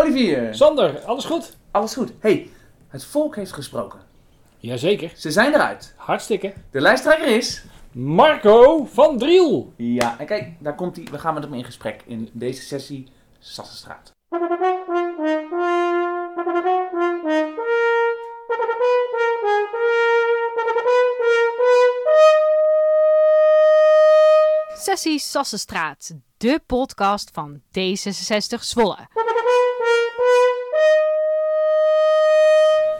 Olivier, Sander, alles goed? alles goed? hey, het volk heeft gesproken. Jazeker. Ze zijn eruit. Hartstikke. De lijsttrekker is... Marco van Driel. Ja, en kijk, daar komt hij. We gaan met hem in gesprek in deze sessie Sassenstraat. Sessie Sassenstraat, de podcast van D66 Zwolle.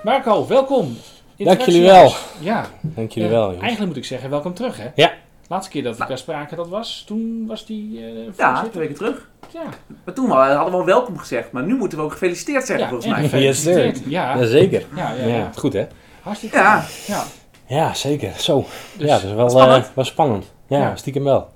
Marco, welkom. Dank jullie fractiehuis. Ja. Dank jullie eh, wel, jongens. Eigenlijk moet ik zeggen, welkom terug, hè? Ja. Laatste keer dat we elkaar spraken, dat was, toen was die eh Ja, twee weken terug. Ja. Maar toen wel- hadden we al welkom gezegd, maar nu moeten we ook gefeliciteerd zeggen, ja, volgens en mij. gefeliciteerd. Ja. Jazeker. Ja, ja, Ja, ja. goed hè? Hartstikke Ja. goed. Ja. Ja, zeker. Zo. Dus- ja, dat is wel spannend. eh, wel spannend. Ja, Ja. stiekem wel.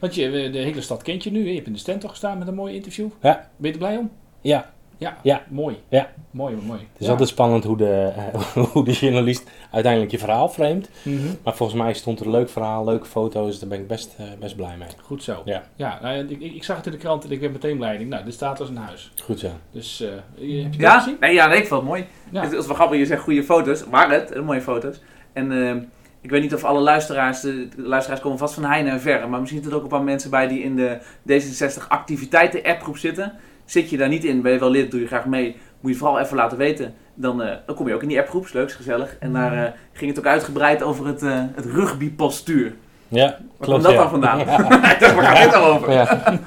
Want je, de hele stad kent je nu. hè? Je hebt in de stand toch gestaan met een mooi interview. Ja. Ben je er blij om? Ja, Ja. Ja. Mooi. Ja. Mooi, mooi. het is Ja. altijd spannend hoe de, eh, hoe de journalist uiteindelijk je verhaal framet. Mhm. Maar volgens mij stond er een leuk verhaal, leuke foto's. Daar ben ik best, eh, best blij mee. Goed zo. Ja. Ja, nou, ik, ik zag het in de krant en ik werd meteen blij. Nou, dit staat als een huis. Goed zo. Dus eh, je- heb je dat Ja? gezien? Nee, ja, nee, ik vond het mooi. Ja. Het is wel grappig, je zegt goede foto's. Waren het, mooie foto's. En eh, ik weet niet of alle luisteraars, de, de luisteraars komen vast van heine en verre. Maar misschien zitten er ook een paar mensen bij die in de D66 activiteiten appgroep zitten. Zit je daar niet in, ben je wel lid, doe je graag mee. Moet je vooral even laten weten. Dan, eh, dan kom je ook in die appgroep, is leuk, is gezellig. En daar eh, ging het ook uitgebreid over het, eh het rugbypostuur. Ja, Waar klopt. komt dat ja. dan vandaan? Ja. waar gaat dit dan over? Ja.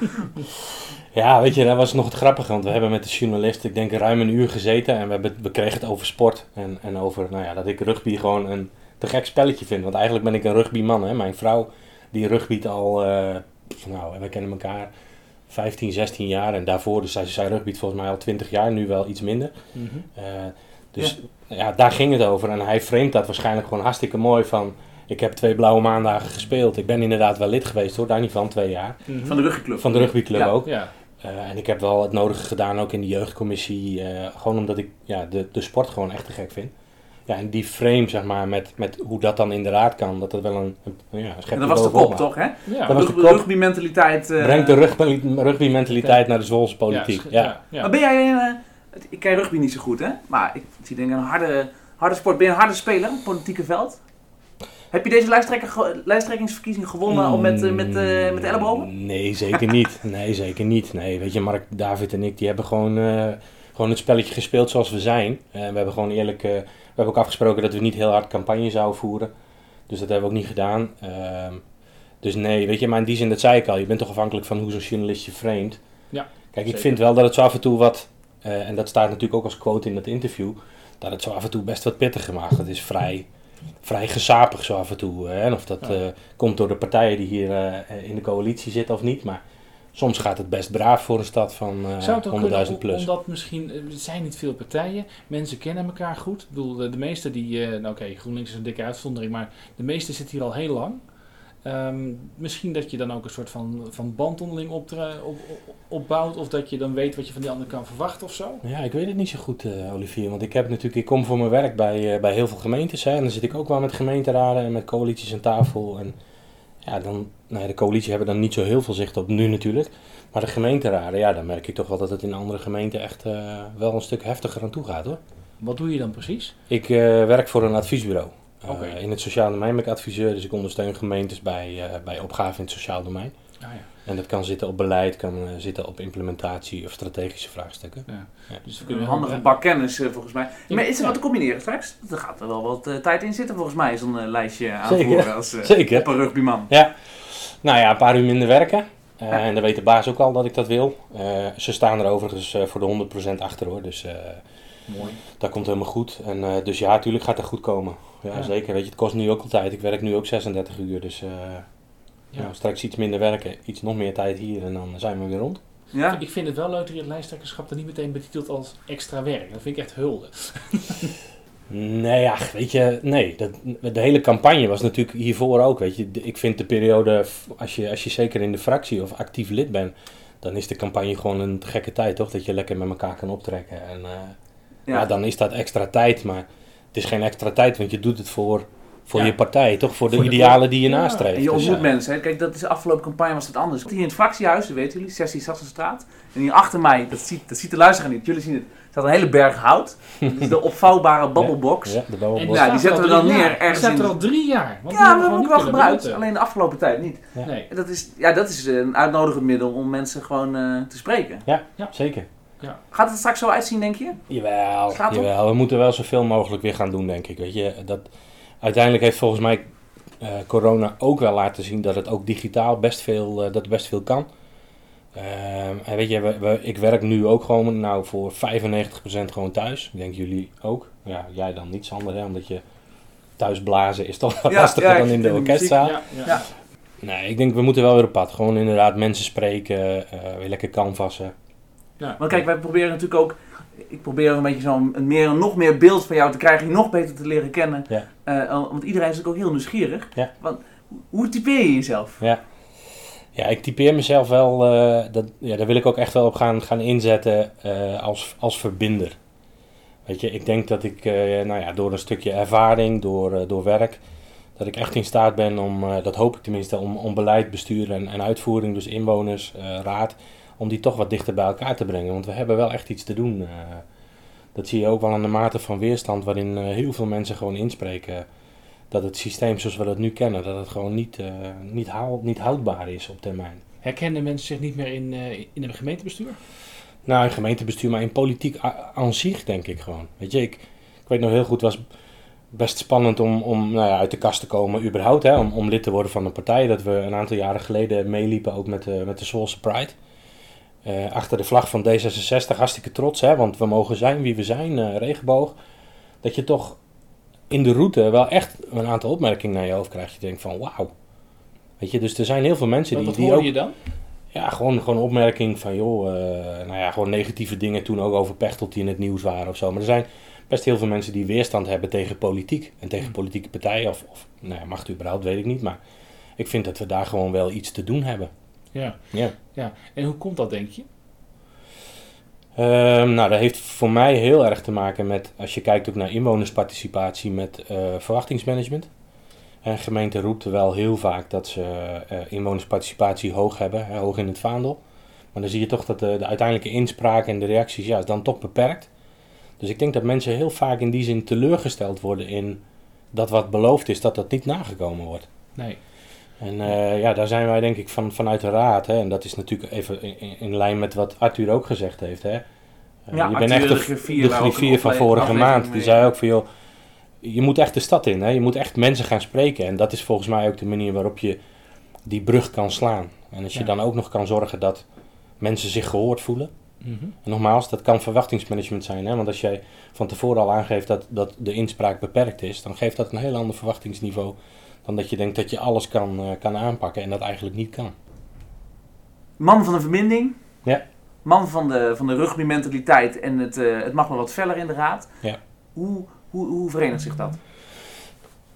ja, weet je, dat was nog het grappige. Want we hebben met de journalist, ik denk, ruim een uur gezeten. En we, hebben, we kregen het over sport. En, en over, nou ja, dat ik rugby gewoon een te gek spelletje vind. Want eigenlijk ben ik een rugbyman, hè. Mijn vrouw, die rugbyt al, eh, nou, we kennen elkaar 15, 16 jaar. En daarvoor, dus zij, rugbyt volgens mij al 20 jaar, nu wel iets minder. Mhm. Eh, dus ja. daar ging het over. En hij framed dat waarschijnlijk gewoon hartstikke mooi van... Ik heb twee blauwe maandagen gespeeld. Ik ben inderdaad wel lid geweest hoor, daar niet van, twee jaar. Mhm. Van de rugbyclub. Van de rugbyclub Ja. ook. Ja. Eh, en ik heb wel het nodige gedaan ook in de jeugdcommissie. eh, gewoon omdat ik ja, de, de sport gewoon echt te gek vind. Ja, en die frame, zeg maar, met, met hoe dat dan inderdaad kan, dat dat wel een, een, ja, een schepje En dat was de kop, toch? Hè? Ja. Dat was de kop. Rugby-mentaliteit. eh, Brengt de rugby, rugby-mentaliteit naar de Zwolse politiek. Ja, ja. Maar ben jij, eh, het- ik ken rugby niet zo goed, hè? Maar ik zie denk ik een harde, harde sport. Ben je een harde speler op het politieke veld? Heb je deze lijsttrekkingsverkiezing gewonnen op met, eh, met, eh, met de ellebogen? Nee, zeker niet. Nee, zeker niet. Nee, weet je, Mark, David en ik, die hebben gewoon, eh, gewoon het spelletje gespeeld zoals we zijn. We hebben gewoon eerlijk, eh, hebben ook afgesproken dat we niet heel hard campagne zouden voeren. Dus dat hebben we ook niet gedaan. Ehm, dus nee, weet je, maar in die zin, dat zei ik al, je bent toch afhankelijk van hoe zo'n journalist je framet. Ja, Kijk, ik vind wel dat het zo af en toe wat, eh, en dat staat natuurlijk ook als quote in dat interview, dat het zo af en toe best wat pittiger maakt. Het is vrij, vrij gezapig zo af en toe. Hè? En of dat Ja. eh, komt door de partijen die hier eh, in de coalitie zitten of niet. Maar soms gaat het best braaf voor een stad van eh, het ook 100.000 kunnen, plus. omdat misschien, eh, er zijn niet veel partijen, mensen kennen elkaar goed. Ik bedoel, de, de meeste die, eh, nou oké, GroenLinks is een dikke uitzondering, maar de meeste zitten hier al heel lang. Ehm, misschien dat je dan ook een soort van, van band onderling op, op- opbouwt, of dat je dan weet wat je van die ander kan verwachten of zo. Ja, ik weet het niet zo goed, eh, Olivier. Want ik heb natuurlijk, ik kom voor mijn werk bij, eh, bij heel veel gemeentes. Hè, en dan zit ik ook wel met gemeenteraden en met coalities aan tafel. En ja, dan, nou ja, de coalitie hebben dan niet zo heel veel zicht op nu natuurlijk. Maar de gemeenteraden, ja, dan merk ik toch wel dat het in andere gemeenten echt eh, wel een stuk heftiger aan toe gaat hoor. Wat doe je dan precies? Ik eh, werk voor een adviesbureau. Eh. In het sociaal domein ben ik adviseur, dus ik ondersteun gemeentes bij, bij opgaven in het sociaal domein. Ah, ja. En dat kan zitten op beleid, kan eh, zitten op implementatie of strategische vraagstukken. Dus we Een kunnen handige heel- bak kennis, eh, volgens mij. Ja. Maar is er Ja. wat te combineren straks? Er gaat er wel wat eh, tijd in zitten, volgens mij, zo'n eh, lijstje aanvoeren Zeker. als eh, Zeker. op een rugbyman. Ja, nou ja, een paar uur minder werken. Eh, Ja. En dan weet de baas ook al dat ik dat wil. Eh, ze staan er overigens eh, voor de 100% achter hoor, dus eh, Mooi. dat komt helemaal goed. En, eh, dus ja, natuurlijk gaat dat goed komen. Ja, Ja. zeker. Weet je, het kost nu ook al tijd. Ik werk nu ook 36 uur, dus eh, Ja. nou, straks iets minder werken, iets nog meer tijd hier en dan zijn we weer rond. Ja? Ik vind het wel leuk dat je het lijsttrekkerschap er niet meteen betitelt als extra werk. Dat vind ik echt hulde. Nee, ja, weet je, nee. Dat, de hele campagne was natuurlijk hiervoor ook, weet je. Ik vind de periode, als je, als je zeker in de fractie of actief lid bent, dan is de campagne gewoon een gekke tijd, toch? Dat je lekker met elkaar kan optrekken. En eh, ja. Ja. dan is dat extra tijd, maar het is geen extra tijd, want je doet het voor, voor Ja. je partij, toch? Voor de Voor de- idealen die je Ja. nastreeft. En je Dus, ontmoet ja. mensen. Hè. Kijk, dat is de afgelopen campagne was het anders. Hier in het fractiehuis, dat weten jullie, sessie Sassenstraat. En hier achter mij, dat ziet, dat ziet de luisteraar niet, jullie zien het, staat een hele berg hout. Dat is de opvouwbare babbelbox. Ja, de En babbelbox. Ja, die zetten we al dan neer jaar. Die ergens staat er al drie jaar. Want die Ja, we gewoon hebben ook wel gebruikt, benutten. alleen de afgelopen tijd niet. Nee. En Dat is, ja, dat is eh, een uitnodigend middel om mensen gewoon eh, te spreken. Zeker. Gaat het er straks zo uitzien, denk je? Jawel, jawel, we moeten wel zoveel mogelijk weer gaan doen, denk ik. Weet je, dat, uiteindelijk heeft volgens mij eh, corona ook wel laten zien dat het ook digitaal best veel, eh, dat best veel kan. Ehm, en weet je, we, we- ik werk nu ook gewoon nou, voor 95% gewoon thuis. Ik denk jullie ook. Ja, jij dan niet, Sander, hè, omdat je thuis blazen is toch Ja, lastiger ja, dan in de de orkestzaal. Ja, ja. Ja. Nee, ik denk we moeten wel weer op pad. Gewoon inderdaad mensen spreken, eh, weer lekker canvassen. Ja. Want kijk, wij proberen natuurlijk ook. Ik probeer een beetje zo'n een meer, nog meer beeld van jou te krijgen, je nog beter te leren kennen. Ja. Eh, want iedereen is natuurlijk ook heel nieuwsgierig. Ja. Want, hoe typeer je jezelf? Ja. Ja, ik typeer mezelf wel, eh, dat, ja, daar wil ik ook echt wel op gaan, gaan inzetten eh, als, als verbinder. Weet je, ik denk dat ik nou ja, door een stukje ervaring, door, door werk, dat ik echt in staat ben om, dat hoop ik tenminste, om, om beleid, bestuur en, en uitvoering, dus inwoners, raad, om die toch wat dichter bij elkaar te brengen. Want we hebben wel echt iets te doen. eh. dat zie je ook wel aan de mate van weerstand waarin eh, heel veel mensen gewoon inspreken dat het systeem zoals we dat nu kennen, dat het gewoon niet, eh, niet, haal, niet houdbaar is op termijn. Herkennen mensen zich niet meer in, eh, in een gemeentebestuur? Nou, in gemeentebestuur, maar in politiek aan zich denk ik gewoon. Weet je, ik, ik weet nog heel goed, het was best spannend om, om nou ja, uit de kast te komen überhaupt, hè, om, om lid te worden van een partij. Dat we een aantal jaren geleden meeliepen ook met de, met de Zwolse Pride. Eh, achter de vlag van D66, hartstikke trots, hè, want we mogen zijn wie we zijn, eh, regenboog. Dat je toch in de route wel echt een aantal opmerkingen naar je hoofd krijgt. Je denkt van wauw. Weet je, dus er zijn heel veel mensen die, wat die hoorde ook... je dan? Ja, gewoon, gewoon opmerking van, joh, eh, nou ja, gewoon negatieve dingen toen ook over Pechtold die in het nieuws waren of zo. Maar er zijn best heel veel mensen die weerstand hebben tegen politiek en tegen politieke partijen. Of, of nou ja, mag het überhaupt, weet ik niet. Maar ik vind dat we daar gewoon wel iets te doen hebben. Ja. Ja. ja. En hoe komt dat, denk je? Ehm, nou, dat heeft voor mij heel erg te maken met, als je kijkt ook naar inwonersparticipatie, met eh, verwachtingsmanagement. En gemeente roept wel heel vaak dat ze eh, inwonersparticipatie hoog hebben, hè, hoog in het vaandel. Maar dan zie je toch dat de, de uiteindelijke inspraak en de reacties ja, is dan toch beperkt. Dus ik denk dat mensen heel vaak in die zin teleurgesteld worden in dat wat beloofd is, dat dat niet nagekomen wordt. Nee. En eh, ja, daar zijn wij denk ik van, vanuit de raad. Hè, en dat is natuurlijk even in, lijn met wat Arthur ook gezegd heeft. Hè. Eh, Ja, je Arthur, bent echt de griffier, de van vorige maand. Die mee- zei ook van joh, je moet echt de stad in. Hè. Je moet echt mensen gaan spreken. En dat is volgens mij ook de manier waarop je die brug kan slaan. En als je Ja. dan ook nog kan zorgen dat mensen zich gehoord voelen. Mhm. En nogmaals, dat kan verwachtingsmanagement zijn. Hè? Want als jij van tevoren al aangeeft dat, dat de inspraak beperkt is, dan geeft dat een heel ander verwachtingsniveau dan dat je denkt dat je alles kan, eh, kan aanpakken en dat eigenlijk niet kan. Man van de verbinding. Ja. Man van de, van de rugby-mentaliteit en het, eh, het mag wel wat feller in de raad. Ja. Hoe, hoe, hoe verenigt zich dat?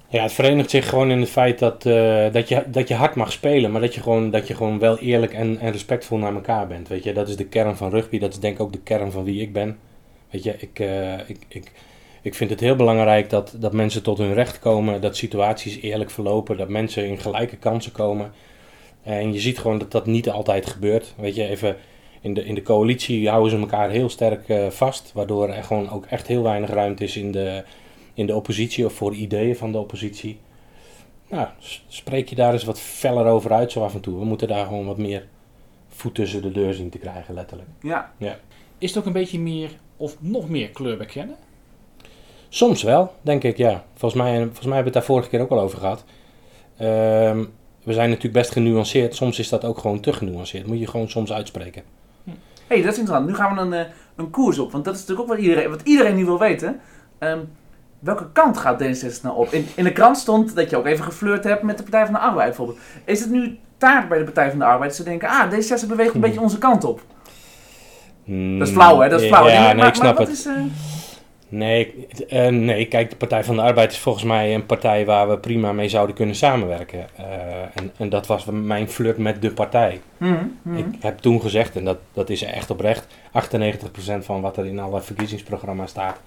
Ja, het verenigt zich gewoon in het feit dat, eh, dat, je, dat je hard mag spelen, maar dat je gewoon, dat je gewoon wel eerlijk en, en respectvol naar elkaar bent. Weet je, dat is de kern van rugby, dat is denk ik ook de kern van wie ik ben. Weet je, ik, ik, ik, ik vind het heel belangrijk dat, dat mensen tot hun recht komen, dat situaties eerlijk verlopen, dat mensen in gelijke kansen komen. En je ziet gewoon dat dat niet altijd gebeurt. Weet je, even in de, in de coalitie houden ze elkaar heel sterk eh, vast, waardoor er gewoon ook echt heel weinig ruimte is in de, in de oppositie of voor ideeën van de oppositie. Nou, spreek je daar eens wat feller over uit zo af en toe. We moeten daar gewoon wat meer voet tussen de deur zien te krijgen, letterlijk. Ja. Is het ook een beetje meer of nog meer kleur bekennen? Soms wel, denk ik, ja. Volgens mij, volgens mij hebben we het daar vorige keer ook al over gehad. Ehm, we zijn natuurlijk best genuanceerd. Soms is dat ook gewoon te genuanceerd. Moet je gewoon soms uitspreken. hey, dat is interessant. Nu gaan we een, eh, een koers op. Want dat is natuurlijk ook wat iedereen, wat iedereen nu wil weten. Ehm, welke kant gaat D66 nou op? In, in de krant stond dat je ook even geflirt hebt met de Partij van de Arbeid bijvoorbeeld. Is het nu taart bij de Partij van de Arbeid? Ze denken, ah, D66 beweegt een beetje onze kant op. Dat is flauw, hè? Dat is flauw. Ja, nee, maar, ik snap het. Is, eh, Nee, eh, nee, kijk, de Partij van de Arbeid is volgens mij een partij waar we prima mee zouden kunnen samenwerken. Eh, en, en dat was mijn flirt met de partij. mhm, mhm. Ik heb toen gezegd, en dat, dat is echt oprecht, 98% van wat er in alle verkiezingsprogramma's staat,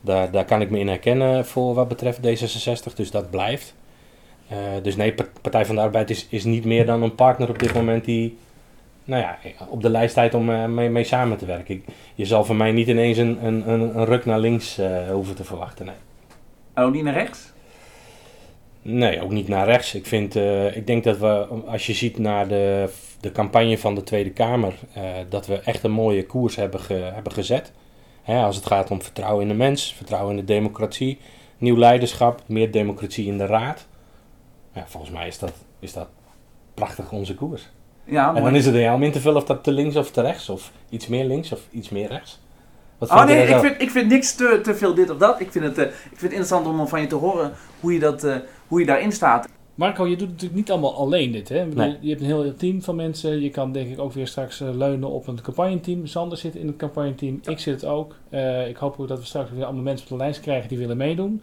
Daar, daar kan ik me in herkennen voor wat betreft D66, dus dat blijft. Uh, dus nee, Partij van de Arbeid is, is niet meer dan een partner op dit moment die nou ja, op de lijst staat om uh, mee, mee, samen te werken. je zal van mij niet ineens een, een, een, ruk naar links uh, hoeven te verwachten. Nee. Oh, niet naar rechts? Nee, ook niet naar rechts. Ik, vind, uh, ik denk dat we, als je ziet naar de, de campagne van de Tweede Kamer, dat we echt een mooie koers hebben, ge, hebben gezet. Hè, als het gaat om vertrouwen in de mens, vertrouwen in de democratie, nieuw leiderschap, meer democratie in de raad. Ja, volgens mij is dat, is dat prachtig onze koers. Ja, en dan is het aan jou om in te vullen of dat te links of te rechts, of iets meer links of iets meer rechts. Wat oh nee, ik vind, ik vind niks te, te veel dit of dat. Ik vind, het, uh, ik vind het interessant om van je te horen hoe je, dat, uh, hoe je daarin staat. Marco, je doet natuurlijk niet allemaal alleen dit. Hè? Nee. Je hebt een heel team van mensen. Je kan denk ik ook weer straks uh, leunen op een campagneteam. Sander zit in het campagneteam. Ik zit het ook. ik hoop ook dat we straks weer allemaal mensen op de lijst krijgen die willen meedoen.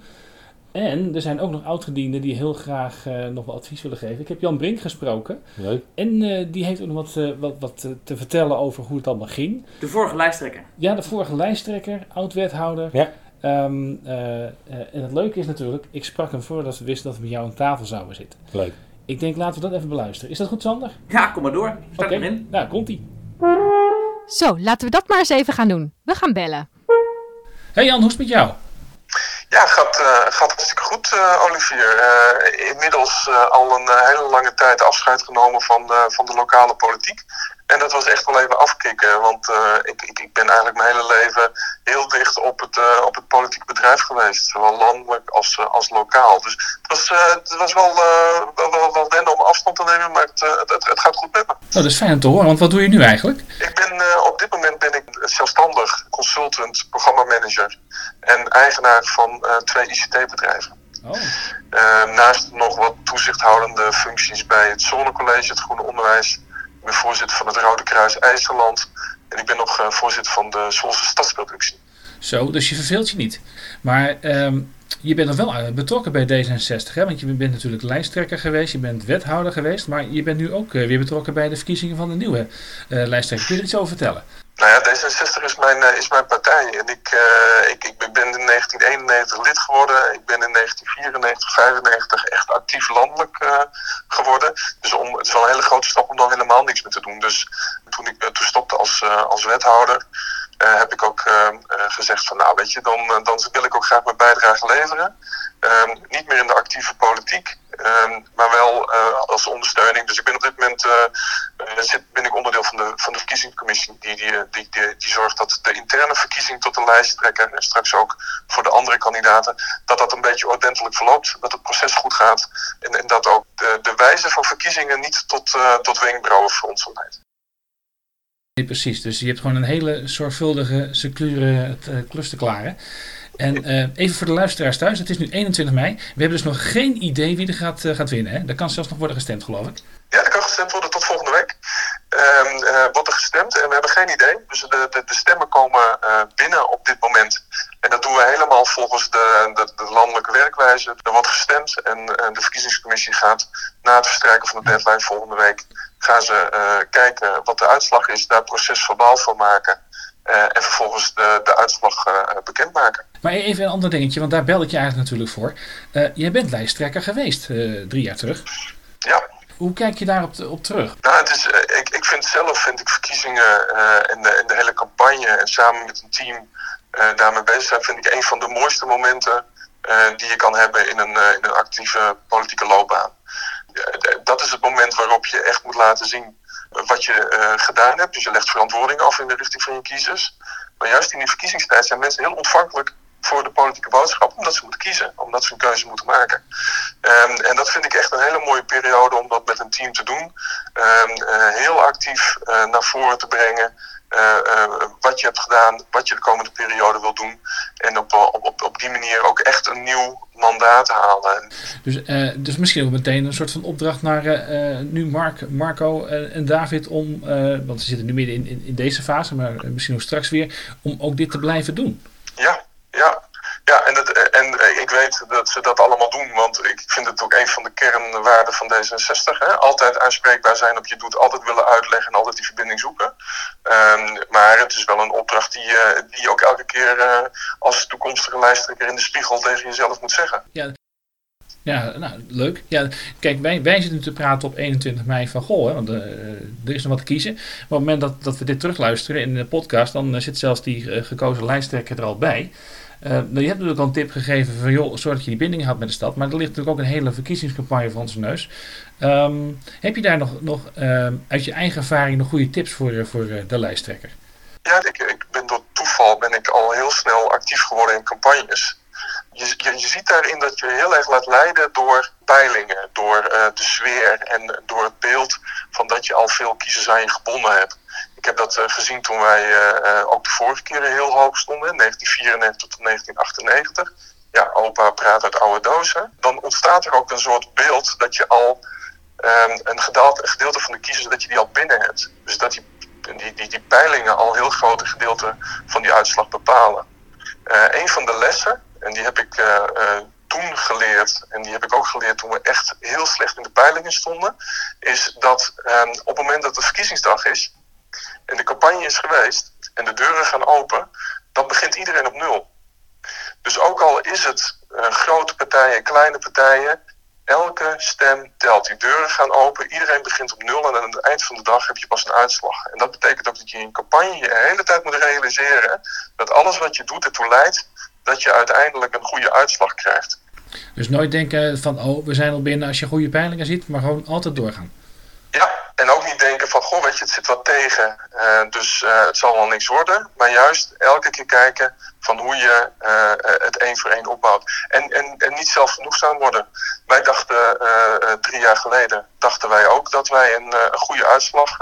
En er zijn ook nog oudgedienden die heel graag uh, nog wat advies willen geven. Ik heb Jan Brink gesproken. Leuk. En uh, die heeft ook nog wat, uh, wat, wat te vertellen over hoe het allemaal ging. De vorige lijsttrekker. Ja, de vorige lijsttrekker, oud-wethouder. Ja. Um, en het leuke is natuurlijk, ik sprak hem voordat we wisten dat we met jou aan tafel zouden zitten. Leuk. Ik denk, laten we dat even beluisteren. Is dat goed, Sander? Ja, kom maar door. Start okay. erin. Nou, komt-ie. Zo, laten we dat maar eens even gaan doen. We gaan bellen. Hey Jan, hoe is het met jou? Ja, gaat, uh, gaat hartstikke goed, uh, Olivier. Uh, inmiddels al een hele lange tijd afscheid genomen van, van de lokale politiek. En dat was echt wel even afkicken, want ik, ik, ik, ben eigenlijk mijn hele leven heel dicht op het, op het politiek bedrijf geweest. Zowel landelijk als, als lokaal. Dus het was, het was wel, wel, wel, wel wennen om afstand te nemen, maar het, het, het, gaat goed met me. Oh, dat is fijn om te horen, want wat doe je nu eigenlijk? Ik ben, op dit moment ben ik zelfstandig consultant, programmamanager en eigenaar van uh, twee ICT-bedrijven. Oh. Uh, naast nog wat toezichthoudende functies bij het Zonnecollege, het Groene Onderwijs. Ben voorzitter van het Rode Kruis IJsseland. En ik ben nog uh, voorzitter van de Zwolse Stadsproductie. Zo, dus je verveelt je niet. Maar um, je bent nog wel betrokken bij D66, hè? want je bent natuurlijk lijsttrekker geweest, je bent wethouder geweest, maar je bent nu ook weer betrokken bij de verkiezingen van de nieuwe lijsttrekker. Kun je er iets over vertellen? Nou ja, D66 is mijn, uh, is mijn partij. En ik, uh, ik, ik ben in 1991 lid geworden. Ik ben in 1994, 95 echt actief landelijk uh, geworden. Dus om, het is wel een hele grote stap om dan helemaal niks meer te doen. Dus toen ik toen stopte als, als wethouder, heb ik ook gezegd van nou weet je, dan, dan wil ik ook graag mijn bijdrage leveren. Ehm, niet meer in de actieve politiek. Um, maar wel uh, als ondersteuning. Dus ik ben op dit moment uh, zit, ben ik onderdeel van de, van de verkiezingscommissie. Die, die, die, die, zorgt dat de interne verkiezing tot de lijsttrekker en straks ook voor de andere kandidaten, dat dat een beetje ordentelijk verloopt. Dat het proces goed gaat. En, en dat ook de, wijze van verkiezingen niet tot, uh, tot wenkbrauwen fronsen leidt. Nee, precies. Dus je hebt gewoon een hele zorgvuldige, secure klus te klaren. En uh, even voor de luisteraars thuis, het is nu 21 mei. We hebben dus nog geen idee wie er gaat, uh, gaat winnen. Hè? Dat kan zelfs nog worden gestemd, geloof ik. Ja, dat kan gestemd worden tot volgende week. Uh, wordt er gestemd en we hebben geen idee. Dus de, de, de stemmen komen binnen op dit moment. En dat doen we helemaal volgens de, de, de landelijke werkwijze. Er wordt gestemd en de verkiezingscommissie gaat na het verstrijken van de deadline volgende week... gaan ze kijken wat de uitslag is, daar proces verbaal van maken... Uh, en vervolgens de, de uitslag uh, bekendmaken. Maar even een ander dingetje, want daar bel ik je eigenlijk natuurlijk voor. Uh, jij bent lijsttrekker geweest drie jaar terug. Ja. Hoe kijk je daarop op terug? Nou, het is, ik, ik vind zelf vind ik verkiezingen en, de, en de hele campagne en samen met een team daarmee bezig zijn, vind ik een van de mooiste momenten die je kan hebben in een, in een actieve politieke loopbaan. dat is het moment waarop je echt moet laten zien wat je uh, gedaan hebt. Dus je legt verantwoording af in de richting van je kiezers. Maar juist in die verkiezingstijd zijn mensen heel ontvankelijk voor de politieke boodschap, omdat ze moeten kiezen, omdat ze een keuze moeten maken. Um, en dat vind ik echt een hele mooie periode om dat met een team te doen. Um, uh, heel actief uh, naar voren te brengen. Uh, wat je hebt gedaan, wat je de komende periode wil doen. En op, op, op, op die manier ook echt een nieuw mandaat halen. Dus, dus misschien ook meteen een soort van opdracht naar nu Mark, Marco en David om, want ze zitten nu midden in, in, in, deze fase, maar misschien ook straks weer, om ook dit te blijven doen. Ja, ja. Ja, en, het, en ik, ik weet dat ze dat allemaal doen, want ik vind het ook een van de kernwaarden van D66. Hè? Altijd aanspreekbaar zijn op je doet, altijd willen uitleggen en altijd die verbinding zoeken. Ehm, maar het is wel een opdracht die, uh, die je ook elke keer uh, als toekomstige lijsttrekker in de spiegel tegen jezelf moet zeggen. Ja, ja, nou, leuk. Ja, kijk, wij, wij zitten nu te praten op 21 mei van goh, want er is nog wat te kiezen. Maar op het moment dat, dat we dit terugluisteren in de podcast, dan zit zelfs die gekozen lijsttrekker er al bij. Uh, je hebt natuurlijk al een tip gegeven van joh, zorg dat je die binding houdt met de stad. Maar er ligt natuurlijk ook een hele verkiezingscampagne voor onze neus. Um, heb je daar nog, nog uh, uit je eigen ervaring nog goede tips voor, voor de lijsttrekker? Ja, ik, ik ben door toeval ben ik al heel snel actief geworden in campagnes je, je, ziet daarin dat je heel erg laat leiden door peilingen, door de sfeer en door het beeld van dat je al veel kiezers je gebonden hebt. Ik heb dat uh, gezien toen wij uh, ook de vorige keren heel hoog stonden, 1994 tot 1998. Ja, opa praat uit oude dozen. Dan ontstaat er ook een soort beeld dat je al um, een, gedeelte, van de kiezers dat je die al binnen hebt. Dus dat die, die, die, die peilingen al heel grote gedeelte van die uitslag bepalen. een van de lessen en die heb ik toen geleerd, en die heb ik ook geleerd toen we echt heel slecht in de peilingen stonden, is dat um, op het moment dat de verkiezingsdag is en de campagne is geweest en de deuren gaan open, dan begint iedereen op nul. Dus ook al is het uh, grote partijen, kleine partijen, elke stem telt. Die deuren gaan open, iedereen begint op nul en aan het eind van de dag heb je pas een uitslag. En dat betekent ook dat je in campagne je hele tijd moet realiseren dat alles wat je doet ertoe leidt dat je uiteindelijk een goede uitslag krijgt. Dus nooit denken van, oh, we zijn al binnen als je goede peilingen ziet, maar gewoon altijd doorgaan. Ja, en ook niet denken van, goh, weet je, het zit wat tegen, uh, dus uh, het zal wel niks worden. Maar juist elke keer kijken van hoe je uh, het één voor één opbouwt. En, en, en niet zelfgenoegzaam worden. Wij dachten drie jaar geleden, dachten wij ook dat wij een, een goede uitslag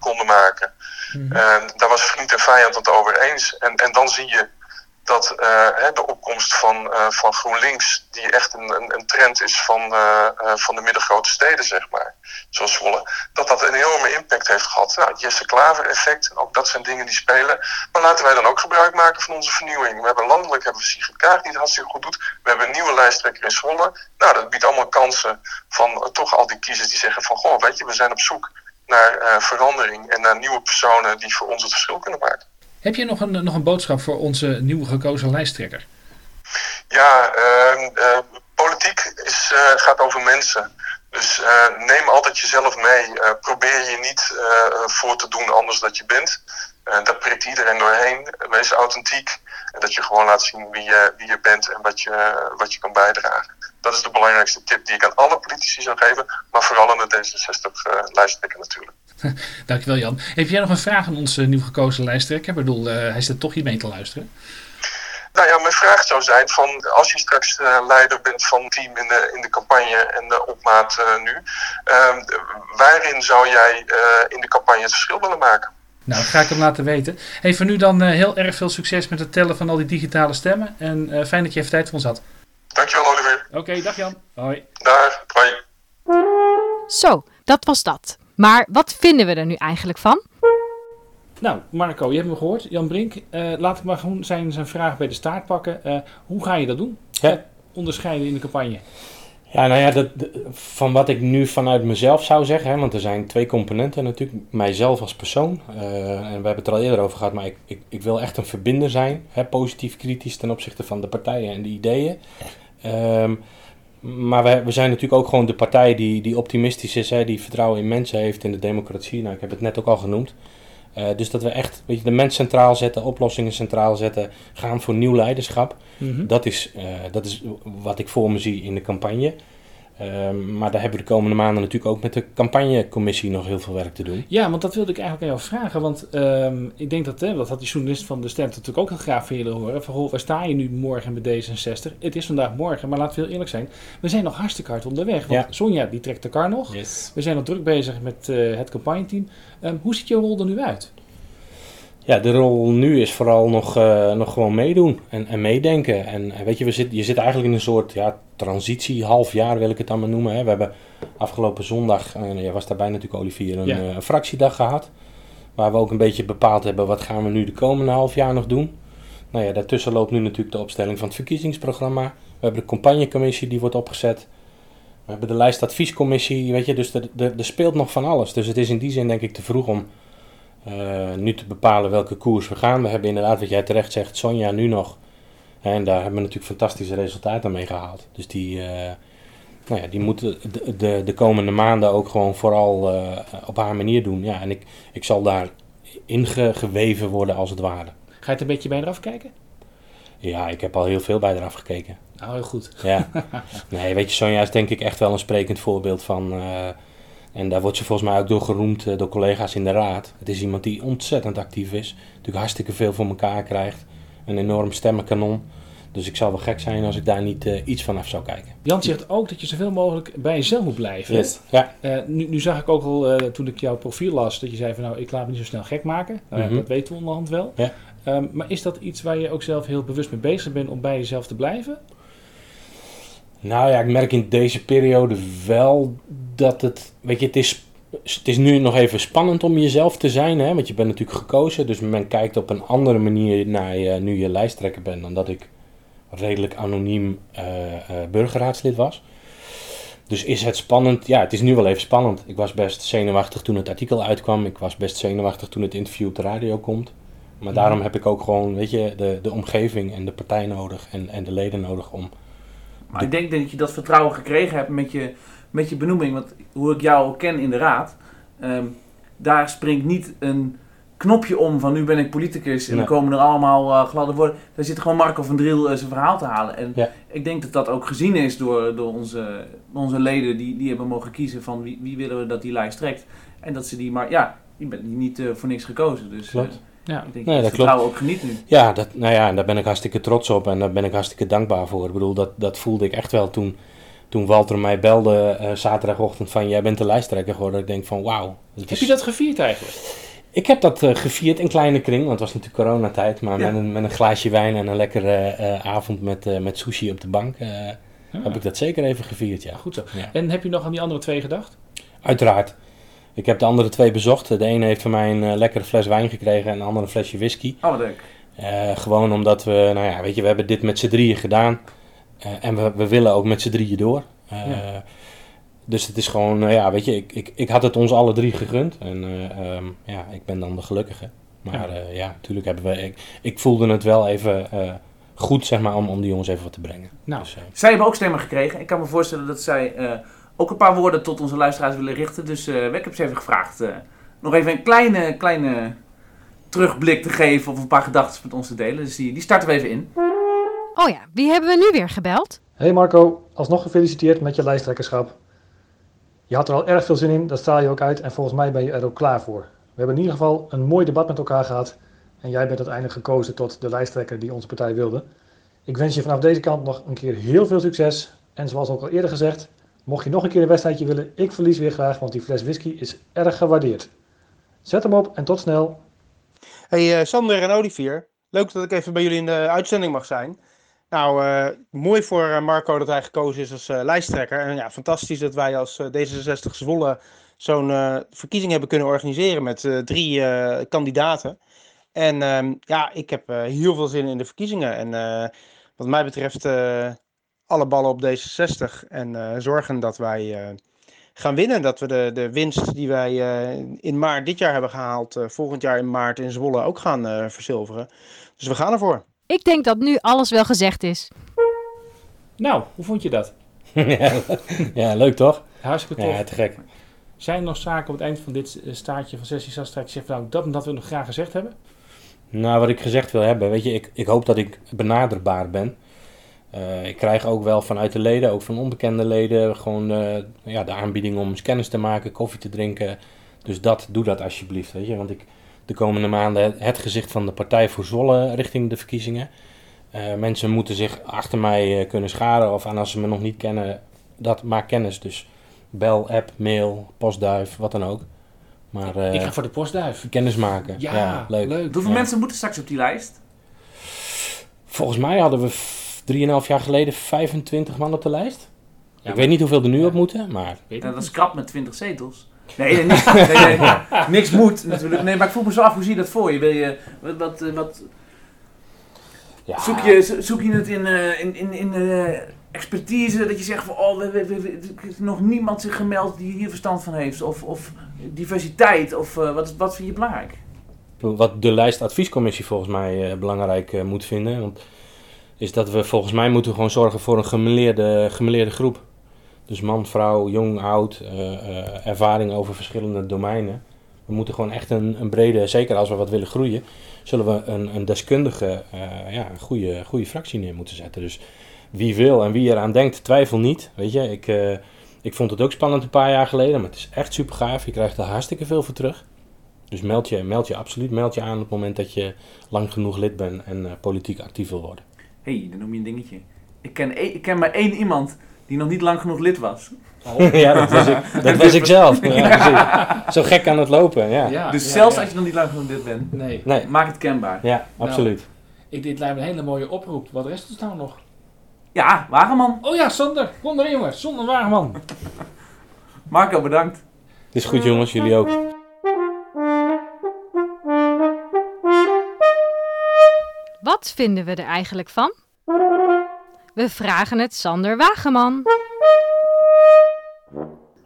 konden maken. Mm -hmm. daar was vriend en vijand het over eens. En, en dan zie je dat uh, de opkomst van, uh, van GroenLinks, die echt een, een, trend is van, uh, van de middengrote steden, zeg maar, zoals Zwolle, dat dat een enorme impact heeft gehad. Nou, Jesse Klaver effect, ook dat zijn dingen die spelen. Maar laten wij dan ook gebruik maken van onze vernieuwing. We hebben landelijk hebben we Sigrid die het hartstikke goed doet. We hebben een nieuwe lijsttrekker in Zwolle. Nou, dat biedt allemaal kansen van toch al die kiezers die zeggen van, goh, weet je, we zijn op zoek naar verandering en naar nieuwe personen die voor ons het verschil kunnen maken. Heb je nog een, nog een boodschap voor onze nieuwe gekozen lijsttrekker? Ja, uh, uh, politiek is, uh, gaat over mensen. Dus neem altijd jezelf mee. probeer je niet voor te doen anders dat je bent. daar prikt iedereen doorheen. Wees authentiek. En dat je gewoon laat zien wie je, wie je bent en wat je, wat je kan bijdragen. Dat is de belangrijkste tip die ik aan alle politici zou geven. Maar vooral aan de D66-lijsttrekker natuurlijk. Dankjewel Jan. Heb jij nog een vraag aan onze nieuw gekozen lijsttrekker? Ik bedoel, uh, hij zit toch hier mee te luisteren. Nou ja, mijn vraag zou zijn van als je straks uh, leider bent van het team in de, in de campagne en de opmaat uh, nu, uh, waarin zou jij in de campagne het verschil willen maken? Nou, dat ga ik hem laten weten. Hey, voor nu dan heel erg veel succes met het tellen van al die digitale stemmen. En fijn dat je even tijd voor ons had. Dankjewel Oliver. Oké, okay, dag Jan. Hoi. Dag, hoi. Zo, dat was dat. Maar wat vinden we er nu eigenlijk van? Nou, Marco, je hebt me gehoord. Jan Brink, uh, laat ik maar gewoon zijn, zijn vraag bij de staart pakken. Uh, hoe ga je dat doen? Ja. Onderscheiden in de campagne? Ja, nou ja, dat, van wat ik nu vanuit mezelf zou zeggen, hè, want er zijn twee componenten natuurlijk. Mijzelf als persoon, uh, en we hebben het er al eerder over gehad, maar ik, ik, ik wil echt een verbinder zijn. Hè, positief kritisch ten opzichte van de partijen en de ideeën. Um, maar we, we zijn natuurlijk ook gewoon de partij die, die optimistisch is, hè, die vertrouwen in mensen heeft, in de democratie. Nou, ik heb het net ook al genoemd. Uh, dus dat we echt weet je, de mens centraal zetten, oplossingen centraal zetten, gaan voor nieuw leiderschap. Mm -hmm. dat, is, uh, dat is wat ik voor me zie in de campagne. Um, maar daar hebben we de komende maanden natuurlijk ook met de campagnecommissie nog heel veel werk te doen. Ja, want dat wilde ik eigenlijk aan jou vragen. Want um, ik denk dat, hè, dat had die journalist van de Stem natuurlijk ook heel graag van jullie horen. Van, goh, waar sta je nu morgen bij D66? Het is vandaag morgen, maar laten we heel eerlijk zijn. We zijn nog hartstikke hard onderweg. Want ja. Sonja, die trekt de kar nog. Yes. We zijn nog druk bezig met uh, het campagneteam. Um, hoe ziet jouw rol er nu uit? Ja, de rol nu is vooral nog, uh, nog gewoon meedoen en, en meedenken. En weet je, we zit, je zit eigenlijk in een soort ja, transitie, half jaar wil ik het dan maar noemen. Hè. We hebben afgelopen zondag, en jij was daarbij natuurlijk Olivier, een, ja. uh, fractiedag gehad. Waar we ook een beetje bepaald hebben wat gaan we nu de komende half jaar nog doen. Nou ja, daartussen loopt nu natuurlijk de opstelling van het verkiezingsprogramma. We hebben de campagnecommissie die wordt opgezet. We hebben de lijstadviescommissie, weet je, dus er speelt nog van alles. Dus het is in die zin denk ik te vroeg om eh, nu te bepalen welke koers we gaan. We hebben inderdaad, wat jij terecht zegt, Sonja nu nog. En daar hebben we natuurlijk fantastische resultaten mee gehaald. Dus die, eh, nou ja, die moeten de, de, de komende maanden ook gewoon vooral eh, op haar manier doen. Ja, en ik, ik zal daar ingeweven worden als het ware. Ga je het een beetje bij eraf kijken? Ja, ik heb al heel veel bij eraf gekeken. Nou, heel goed. Ja. Nee, weet je, Sonja is denk ik echt wel een sprekend voorbeeld van... en daar wordt ze volgens mij ook door geroemd eh, door collega's in de raad. Het is iemand die ontzettend actief is. Natuurlijk hartstikke veel voor elkaar krijgt. Een enorm stemmenkanon. Dus ik zou wel gek zijn als ik daar niet eh, iets van af zou kijken. Jan zegt ook dat je zoveel mogelijk bij jezelf moet blijven. Ja, Eh, nu, nu zag ik ook al toen ik jouw profiel las dat je zei van nou ik laat me niet zo snel gek maken. Nou, ja, Mhm. Dat weten we onderhand wel. Ja. Ehm, maar is dat iets waar je ook zelf heel bewust mee bezig bent om bij jezelf te blijven? Nou ja, ik merk in deze periode wel dat het. Weet je, het is, het is nu nog even spannend om jezelf te zijn. Hè? Want je bent natuurlijk gekozen. Dus men kijkt op een andere manier naar je nu je lijsttrekker bent. dan dat ik redelijk anoniem eh, burgerraadslid was. Dus is het spannend? Ja, het is nu wel even spannend. Ik was best zenuwachtig toen het artikel uitkwam. Ik was best zenuwachtig toen het interview op de radio komt. Maar Mhm. daarom heb ik ook gewoon, weet je, de, de omgeving en de partij nodig en, en de leden nodig om Maar ik denk dat je dat vertrouwen gekregen hebt met je, met je benoeming. Want hoe ik jou ook ken in de raad, ehm, daar springt niet een knopje om van nu ben ik politicus en dan komen er allemaal eh, gladde woorden. Daar zit gewoon Marco van Driel eh, zijn verhaal te halen. En Ja. ik denk dat dat ook gezien is door, door onze, onze leden die, die hebben mogen kiezen van wie, wie willen we dat die lijst trekt. En dat ze die maar, ja, die bent niet eh, voor niks gekozen. Dus Klopt. Ja. ik denk Nee, dat vertrouwen ook geniet nu. Ja, dat, nou ja, en daar ben ik hartstikke trots op en daar ben ik hartstikke dankbaar voor. Ik bedoel, dat, dat voelde ik echt wel toen, toen Walter mij belde eh, zaterdagochtend van jij bent de lijsttrekker geworden. Ik denk van wauw. Heb is- je dat gevierd eigenlijk? Ik heb dat eh, gevierd in kleine kring, want het was natuurlijk coronatijd. Maar Ja. met, een, met een glaasje wijn en een lekkere eh, avond met, met sushi op de bank Ja. heb ik dat zeker even gevierd, ja. Goed zo. Ja. En heb je nog aan die andere twee gedacht? Uiteraard. Ik heb de andere twee bezocht. De ene heeft van mij een lekkere fles wijn gekregen en de andere een flesje whisky. Oh, wat leuk. Gewoon omdat we, nou ja, weet je, we hebben dit met z'n drieën gedaan. Eh, en we, we willen ook met z'n drieën door. Eh, Ja. Dus het is gewoon, eh, ja, weet je, ik, ik, ik had het ons alle drie gegund. En eh, ehm, ja, ik ben dan de gelukkige. Maar Ja. ja, natuurlijk hebben we, ik, ik voelde het wel even goed, zeg maar, om, om die jongens even wat te brengen. Nou, Dus, Zij hebben ook stemmen gekregen. Ik kan me voorstellen dat zij ook een paar woorden tot onze luisteraars willen richten. Dus eh, ik heb ze even gevraagd nog even een kleine, kleine terugblik te geven of een paar gedachten met ons te delen. Dus die, die starten we even in. Oh ja, wie hebben we nu weer gebeld? Hey Marco, alsnog gefeliciteerd met je lijsttrekkerschap. Je had er al erg veel zin in, dat straal je ook uit en volgens mij ben je er ook klaar voor. We hebben in ieder geval een mooi debat met elkaar gehad en jij bent uiteindelijk gekozen tot de lijsttrekker die onze partij wilde. Ik wens je vanaf deze kant nog een keer heel veel succes en zoals ook al eerder gezegd, mocht je nog een keer een wedstrijdje willen, ik verlies weer graag, want die fles whisky is erg gewaardeerd. Zet hem op en tot snel. Hey eh, Sander en Olivier, leuk dat ik even bij jullie in de uitzending mag zijn. Nou, eh, mooi voor eh, Marco dat hij gekozen is als eh, lijsttrekker. En ja, fantastisch dat wij als eh, D66 Zwolle zo'n verkiezing hebben kunnen organiseren met drie kandidaten. En ehm, ja, ik heb heel veel zin in de verkiezingen. En wat mij betreft alle ballen op D66 en zorgen dat wij gaan winnen. Dat we de, de winst die wij in maart dit jaar hebben gehaald, eh, volgend jaar in maart in Zwolle ook gaan eh, verzilveren. Dus we gaan ervoor. Ik denk dat nu alles wel gezegd is. nou, hoe vond je dat? ja, ja, leuk toch? Hartstikke tof. Ja, te gek. Zijn er nog zaken op het eind van dit staartje van sessie Sastrijk zegt nou dat en dat we nog graag gezegd hebben? Nou, wat ik gezegd wil hebben, weet je, ik, ik hoop dat ik benaderbaar ben. Eh, ik krijg ook wel vanuit de leden, ook van onbekende leden, gewoon eh, ja, de aanbieding om eens kennis te maken, koffie te drinken. Dus dat, doe dat alsjeblieft, weet je. Want ik de komende maanden het, het gezicht van de partij voor Zwolle richting de verkiezingen. Eh, mensen moeten zich achter mij eh, kunnen scharen of en als ze me nog niet kennen, dat maak kennis. Dus bel, app, mail, postduif, wat dan ook. Maar eh, ik ga voor de postduif. kennis maken. Ja, leuk. leuk. Hoeveel Ja. mensen moeten straks op die lijst? Volgens mij hadden we f- 3,5 jaar geleden 25 man op de lijst. Ja, ik weet niet hoeveel er nu op moeten, maar dat is krap met 20 zetels. Nee, nee, niet- nee, nee, nee. niks moet natuurlijk. Nee, maar ik vroeg me zo af, hoe zie je dat voor je? Wil je wat, wat, eh, wat Ja, Zoek, je, zo- zoek je het in, eh, in, in, in eh, expertise, dat je zegt van, oh, we, we, we- we- er is nog niemand zich gemeld die hier verstand van heeft. Of, of diversiteit, of wat, wat vind je belangrijk? Wat de lijstadviescommissie volgens mij belangrijk moet vinden. Want is dat we volgens mij moeten gewoon zorgen voor een gemeleerde, gemeleerde groep. Dus man, vrouw, jong, oud, eh, ervaring over verschillende domeinen. We moeten gewoon echt een, een brede, zeker als we wat willen groeien, zullen we een, een deskundige, eh, ja, een goede, goede fractie neer moeten zetten. Dus wie wil en wie eraan denkt, twijfel niet. Weet je, ik, ik vond het ook spannend een paar jaar geleden, maar het is echt super gaaf. Je krijgt er hartstikke veel voor terug. Dus meld je, meld je absoluut meld je aan op het moment dat je lang genoeg lid bent en politiek actief wil worden. Hey, dan noem je een dingetje. Ik ken, één- ik ken maar één iemand die nog niet lang genoeg lid was. ja, dat was ik, dat was ik zelf. Ja. Zo gek aan het lopen, ja. Ja, dus ja, zelfs ja. als je nog niet lang genoeg lid bent, Nee, Nee, maak het kenbaar. ja, absoluut. ik, dit lijkt me een hele mooie oproep. Wat rest ons nou nog? Ja, Wageman. Oh ja, Sander. Kom erin jongens. Zonder Wageman. Marco, bedankt. Het is goed jongens, jullie ook. Wat vinden we er eigenlijk van? We vragen het Sander Wageman.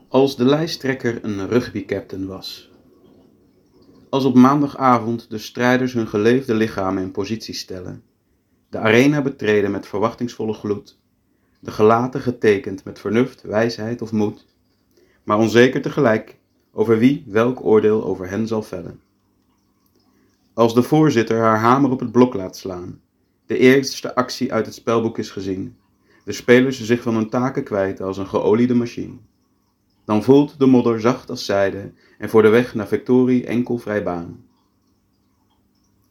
Als de lijsttrekker een rugbycaptain was. Als op maandagavond de strijders hun geleefde lichamen in positie stellen, de arena betreden met verwachtingsvolle gloed, de gelaten getekend met vernuft, wijsheid of moed, maar onzeker tegelijk over wie welk oordeel over hen zal vellen. Als de voorzitter haar hamer op het blok laat slaan, de eerste actie uit het spelboek is gezien, de spelers zich van hun taken kwijten als een geoliede machine. Dan voelt de modder zacht als zijde en voor de weg naar victorie enkel vrij baan.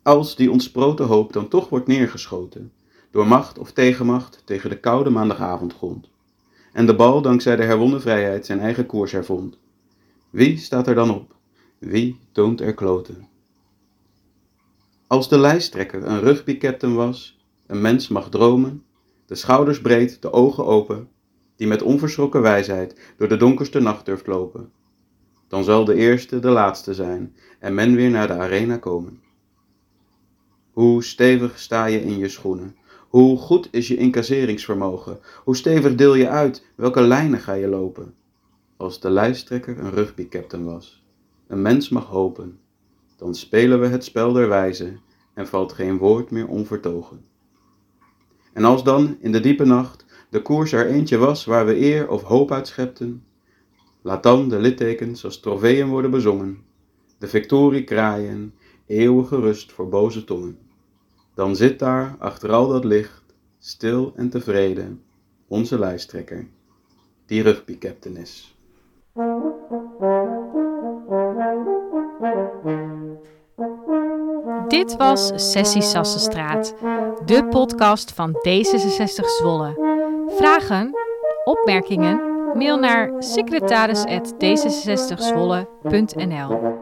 Als die ontsproten hoop dan toch wordt neergeschoten, door macht of tegenmacht tegen de koude maandagavondgrond, en de bal dankzij de herwonnen vrijheid zijn eigen koers hervond. Wie staat er dan op? Wie toont er kloten? Als de lijsttrekker een rugbycaptain was, een mens mag dromen, de schouders breed, de ogen open, die met onverschrokken wijsheid door de donkerste nacht durft lopen. Dan zal de eerste de laatste zijn en men weer naar de arena komen. Hoe stevig sta je in je schoenen? Hoe goed is je incasseringsvermogen? Hoe stevig deel je uit? Welke lijnen ga je lopen? Als de lijsttrekker een rugbycaptain was. Een mens mag hopen. Dan spelen we het spel der wijze en valt geen woord meer onvertogen. En als dan in de diepe nacht de koers er eentje was waar we eer of hoop uit schepten, laat dan de littekens als trofeeën worden bezongen, de victorie kraaien, eeuwige rust voor boze tongen. Dan zit daar achter al dat licht, stil en tevreden, onze lijsttrekker, die rugbycaptain is. Dit was Sessie Sassenstraat, de podcast van D66 Zwolle. Vragen, opmerkingen, mail naar secretaris.d66zwolle.nl